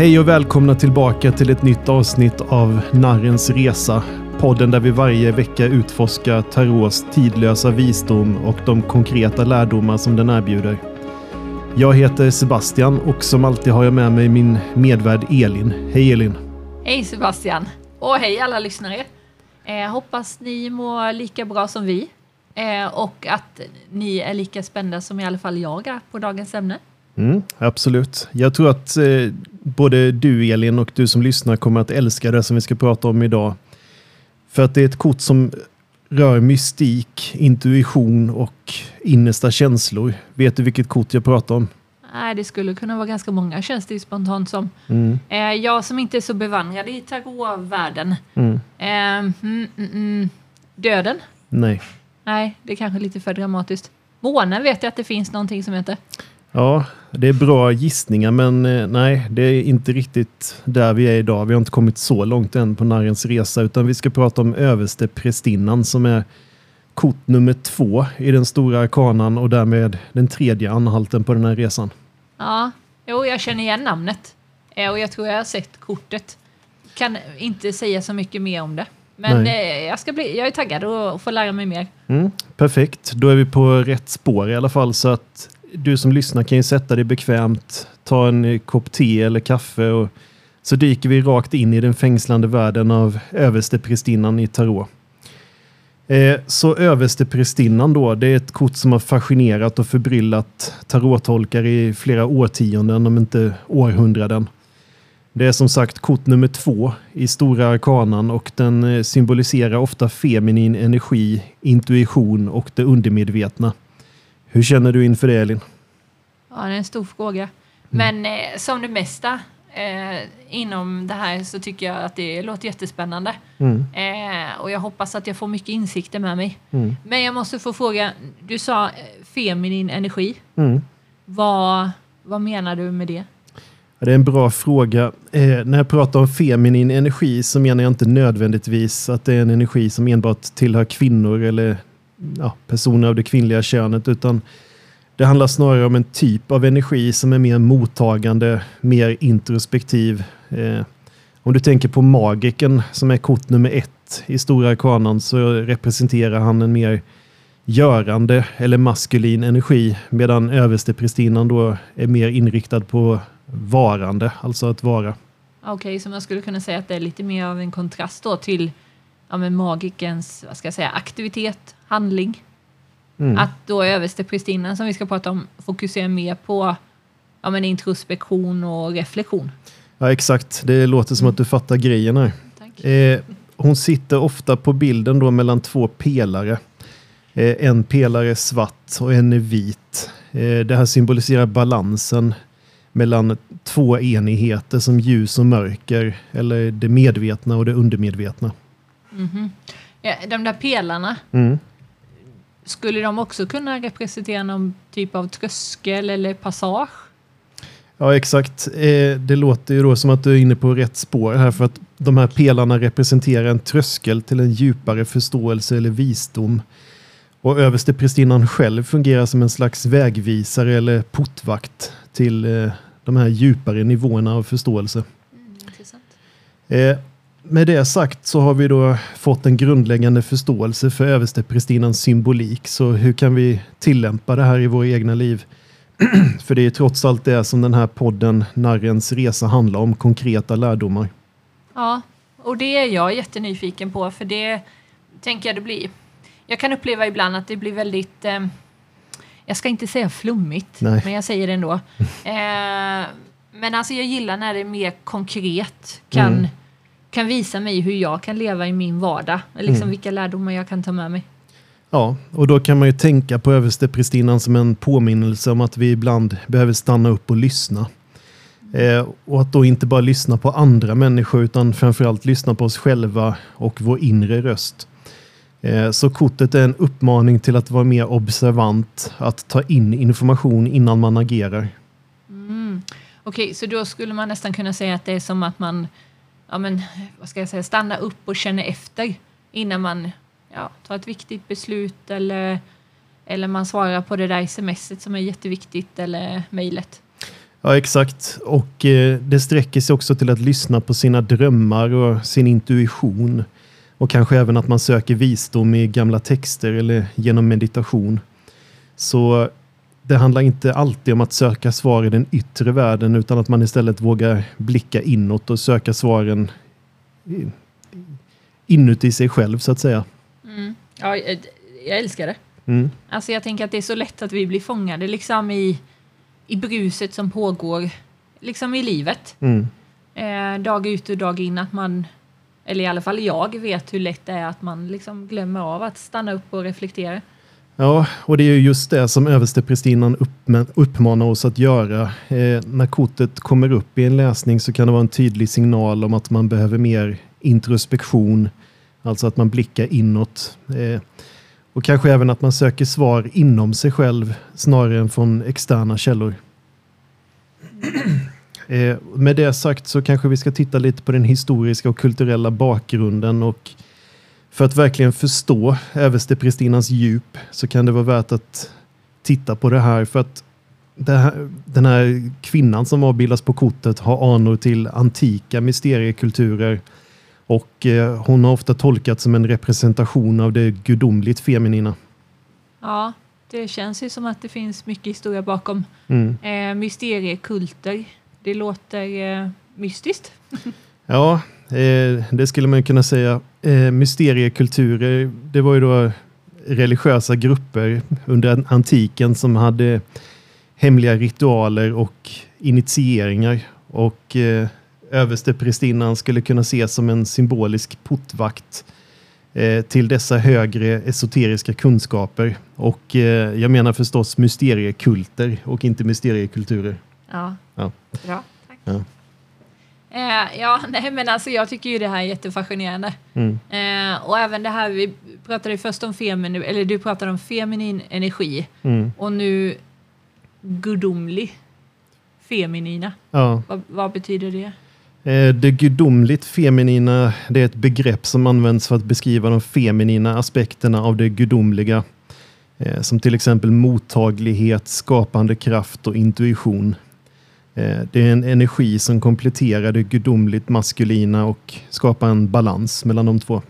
Hej och välkomna tillbaka till ett nytt avsnitt av Narrens Resa. Podden där vi varje vecka utforskar Tarots tidlösa visdom och de konkreta lärdomar som den erbjuder. Jag heter Sebastian och som alltid har jag med mig min medvärd Elin. Hej Elin! Hej Sebastian! Och hej alla lyssnare! Eh, hoppas ni mår lika bra som vi. Eh, och att ni är lika spända som i alla fall jag är på dagens ämne. Mm, absolut. Jag tror att eh, både du Elin och du som lyssnar kommer att älska det som vi ska prata om idag. För att det är ett kort som rör mystik, intuition och innersta känslor. Vet du vilket kort jag pratar om? Nej, det skulle kunna vara ganska många känns det ju spontant som. Mm. Eh, jag som inte är så bevandrad i tarotvärlden. Mm. Eh, mm, mm. Döden? Nej. Nej, det är kanske lite för dramatiskt. Månen vet jag att det finns någonting som heter. Ja, det är bra gissningar men eh, nej, det är inte riktigt där vi är idag. Vi har inte kommit så långt än på Narrens resa utan vi ska prata om överste prästinnan som är kort nummer två i den stora arkanan och därmed den tredje anhalten på den här resan. Ja, jo, jag känner igen namnet. Eh, och jag tror jag har sett kortet. Kan inte säga så mycket mer om det. Men eh, jag, ska bli, jag är taggad att få lära mig mer. Mm, perfekt, då är vi på rätt spår i alla fall så att du som lyssnar kan ju sätta dig bekvämt, ta en eh, kopp te eller kaffe och så dyker vi rakt in i den fängslande världen av översteprästinnan i tarot. Eh, så översteprästinnan då, det är ett kort som har fascinerat och förbryllat tarottolkare i flera årtionden, om inte århundraden. Det är som sagt kort nummer två i Stora Arkanan och den eh, symboliserar ofta feminin energi, intuition och det undermedvetna. Hur känner du inför det Elin? Ja, det är en stor fråga. Men eh, som det mesta eh, inom det här så tycker jag att det låter jättespännande. Mm. Eh, och jag hoppas att jag får mycket insikter med mig. Mm. Men jag måste få fråga, du sa eh, feminin energi. Mm. Vad, vad menar du med det? Det är en bra fråga. Eh, när jag pratar om feminin energi så menar jag inte nödvändigtvis att det är en energi som enbart tillhör kvinnor eller ja, personer av det kvinnliga könet, utan det handlar snarare om en typ av energi som är mer mottagande, mer introspektiv. Eh, om du tänker på magiken som är kort nummer ett i Stora Arkanan så representerar han en mer görande eller maskulin energi medan översteprästinnan då är mer inriktad på varande, alltså att vara. Okej, så man skulle kunna säga att det är lite mer av en kontrast då till ja, men magikens vad ska jag säga, aktivitet, handling. Mm. Att då översteprästinnan som vi ska prata om fokuserar mer på ja, men introspektion och reflektion. Ja, exakt. Det låter som att du fattar grejen här. Eh, hon sitter ofta på bilden då mellan två pelare. Eh, en pelare är svart och en är vit. Eh, det här symboliserar balansen mellan två enigheter som ljus och mörker, eller det medvetna och det undermedvetna. Mhm. Ja, de där pelarna, Mm. skulle de också kunna representera någon typ av tröskel eller passage? Ja, exakt. Eh, det låter ju då som att du är inne på rätt spår här för att de här pelarna representerar en tröskel till en djupare förståelse eller visdom. Och översteprästinnan själv fungerar som en slags vägvisare eller portvakt till eh, de här djupare nivåerna av förståelse. intressant. Med det sagt så har vi då fått en grundläggande förståelse för översteprästinnans symbolik. Så hur kan vi tillämpa det här i våra egna liv? för det är trots allt det som den här podden Narrens resa handlar om, konkreta lärdomar. Ja, och det är jag jättenyfiken på för det tänker jag det blir. Jag kan uppleva ibland att det blir väldigt, eh, jag ska inte säga flummigt, Nej. men jag säger det ändå. Eh, men alltså jag gillar när det är mer konkret, kan, Mm. Kan visa mig hur jag kan leva i min vardag, liksom Mm. vilka lärdomar jag kan ta med mig. Ja, och då kan man ju tänka på översteprästinnan som en påminnelse om att vi ibland behöver stanna upp och lyssna. Eh, och att då inte bara lyssna på andra människor utan framförallt lyssna på oss själva och vår inre röst. Eh, så kortet är en uppmaning till att vara mer observant, att ta in information innan man agerar. Mm. Okej, så då skulle man nästan kunna säga att det är som att man, ja men, vad ska jag säga, stannar upp och känner efter innan man ja, tar ett viktigt beslut eller, eller man svarar på det där smset som är jätteviktigt eller mejlet. Ja, exakt. Och eh, det sträcker sig också till att lyssna på sina drömmar och sin intuition. Och kanske även att man söker visdom i gamla texter eller genom meditation. Så det handlar inte alltid om att söka svar i den yttre världen utan att man istället vågar blicka inåt och söka svaren inuti sig själv så att säga. Mm. Ja, jag, jag älskar det. Mm. Alltså jag tänker att det är så lätt att vi blir fångade liksom i, i bruset som pågår liksom i livet. Mm. Eh, dag ut och dag in att man, eller i alla fall jag vet hur lätt det är att man liksom glömmer av att stanna upp och reflektera. Ja, och det är ju just det som översteprästinnan uppmanar oss att göra. Eh, när kortet kommer upp i en läsning så kan det vara en tydlig signal om att man behöver mer introspektion, alltså att man blickar inåt. Eh, och kanske även att man söker svar inom sig själv snarare än från externa källor. Eh, med det sagt så kanske vi ska titta lite på den historiska och kulturella bakgrunden och för att verkligen förstå översteprästinnans djup så kan det vara värt att titta på det här för att här, den här kvinnan som avbildas på kortet har anor till antika mysteriekulturer och eh, hon har ofta tolkats som en representation av det gudomligt feminina. Ja, det känns ju som att det finns mycket historia bakom. Mm. Eh, mysteriekulter, det låter eh, mystiskt. Ja, eh, det skulle man kunna säga. Eh, mysteriekulturer, det var ju då religiösa grupper under antiken som hade hemliga ritualer och initieringar. Och eh, översteprästinnan skulle kunna ses som en symbolisk portvakt eh, till dessa högre esoteriska kunskaper. Och eh, jag menar förstås mysteriekulter och inte mysteriekulturer. Ja, Ja. bra. Tack. Ja. Eh, ja, nej men alltså jag tycker ju det här är jättefascinerande. Mm. Eh, och även det här, vi pratade ju först om feminin, eller du pratade om feminin energi Mm. och nu gudomlig feminina. Ja. Vad, vad betyder det? Eh, Det gudomligt feminina det är ett begrepp som används för att beskriva de feminina aspekterna av det gudomliga. Eh, Som till exempel mottaglighet, skapande kraft och intuition. Eh, Det är en energi som kompletterar det gudomligt maskulina och skapar en balans mellan de två.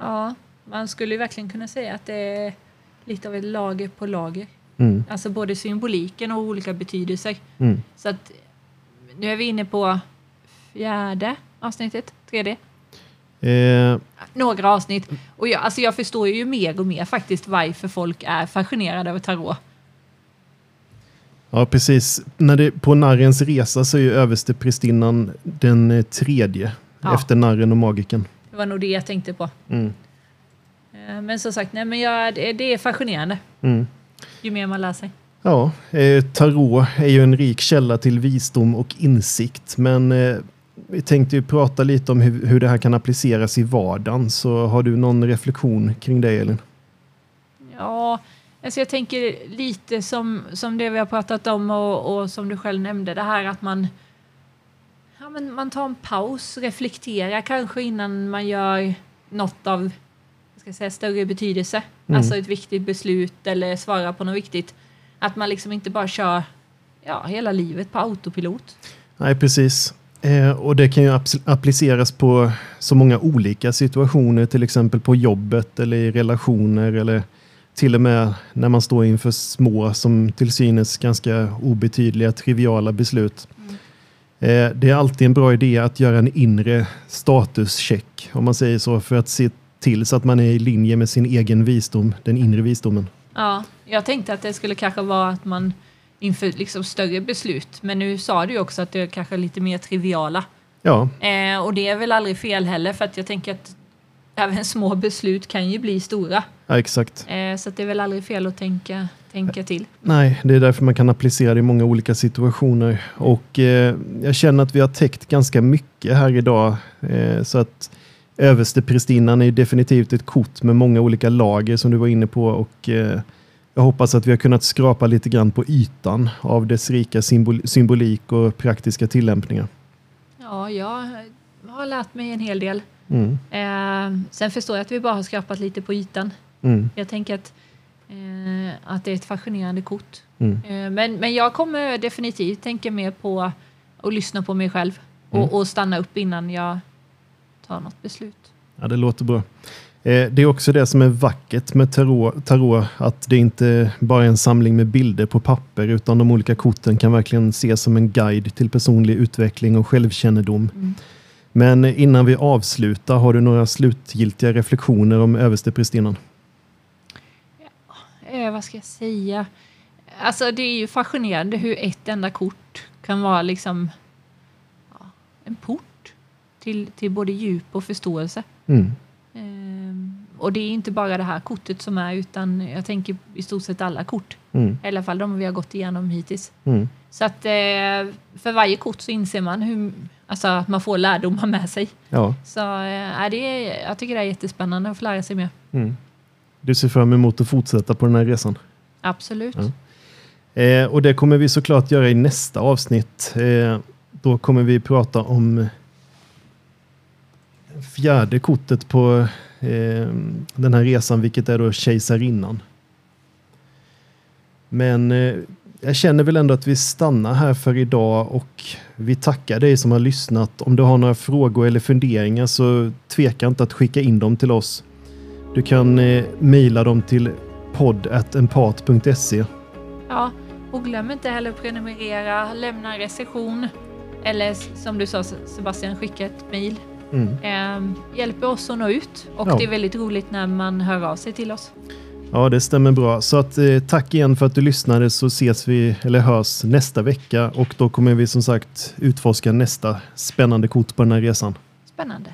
Ja, man skulle ju verkligen kunna säga att det är lite av ett lager på lager. Mm. Alltså både symboliken och olika betydelser. Mm. Så att nu är vi inne på fjärde avsnittet, tredje. Eh, Några avsnitt. Och jag, alltså jag förstår ju mer och mer faktiskt varför folk är fascinerade över tarot. Ja, precis. När det, på narrens resa så är ju översteprästinnan den eh, tredje Ja. efter narren och magiken. Det var nog det jag tänkte på. Mm. Eh, Men som sagt, nej, men jag, det, det är fascinerande Mm. ju mer man lär sig. Ja, eh, tarot är ju en rik källa till visdom och insikt, men eh, vi tänkte ju prata lite om hur, hur det här kan appliceras i vardagen. Så har du någon reflektion kring det, Elin? Ja, alltså jag tänker lite som, som det vi har pratat om och, och som du själv nämnde, det här att man, ja, men man tar en paus, reflekterar kanske innan man gör något av ska säga, större betydelse. Mm. Alltså ett viktigt beslut eller svara på något viktigt. Att man liksom inte bara kör ja, hela livet på autopilot. Nej, precis. Eh, och det kan ju appliceras på så många olika situationer, till exempel på jobbet eller i relationer eller till och med när man står inför små, som till synes ganska obetydliga, triviala beslut. Eh, det är alltid en bra idé att göra en inre statuscheck, om man säger så, för att se till så att man är i linje med sin egen visdom, den inre visdomen. Ja, jag tänkte att det skulle kanske vara att man inför liksom större beslut, men nu sa du också att det är kanske lite mer triviala. Ja, Eh, och det är väl aldrig fel heller, för att jag tänker att även små beslut kan ju bli stora. ja exakt. Eh, så det är väl aldrig fel att tänka, tänka till. Nej, det är därför man kan applicera det i många olika situationer. Och eh, jag känner att vi har täckt ganska mycket här idag. Eh, så att översteprästinnan är definitivt ett kort med många olika lager som du var inne på. Och eh, jag hoppas att vi har kunnat skrapa lite grann på ytan av dess rika symbol symbolik och praktiska tillämpningar. Ja, jag har lärt mig en hel del. Mm, Eh, sen förstår jag att vi bara har skrapat lite på ytan. mm, Jag tänker att Eh, att det är ett fascinerande kort. Mm. Eh, men, men jag kommer definitivt tänka mer på att lyssna på mig själv och, Mm. och stanna upp innan jag tar något beslut. Ja, det låter bra. Eh, Det är också det som är vackert med tarot, tarot, att det inte bara är en samling med bilder på papper, utan de olika korten kan verkligen ses som en guide till personlig utveckling och självkännedom. Mm. Men innan vi avslutar, har du några slutgiltiga reflektioner om översteprästinnan? Eh, vad ska jag säga? Alltså det är ju fascinerande hur ett enda kort kan vara liksom ja, en port till, till både djup och förståelse. Mm. Och det är inte bara det här kortet som är utan jag tänker i stort sett alla kort. Mm. I alla fall de vi har gått igenom hittills. Mm. Så att eh, för varje kort så inser man hur, alltså att man får lärdomar med sig. Ja. Så eh, det jag tycker det är jättespännande att få lära sig mer. Mm. Du ser fram emot att fortsätta på den här resan? Absolut. Ja. Eh, och det kommer vi såklart göra i nästa avsnitt. Eh, då kommer vi prata om fjärde kortet på eh, den här resan, vilket är då kejsarinnan. Men eh, jag känner väl ändå att vi stannar här för idag och vi tackar dig som har lyssnat. Om du har några frågor eller funderingar så tveka inte att skicka in dem till oss. Du kan eh, mejla dem till podd.empat.se Ja, och glöm inte heller att prenumerera, lämna en recension eller som du sa Sebastian, skicka ett mejl. Mm. Eh, hjälper oss att nå ut och Ja. det är väldigt roligt när man hör av sig till oss. Ja, det stämmer bra. Så att, eh, tack igen för att du lyssnade så ses vi eller hörs nästa vecka och då kommer vi som sagt utforska nästa spännande kort på den här resan. Spännande.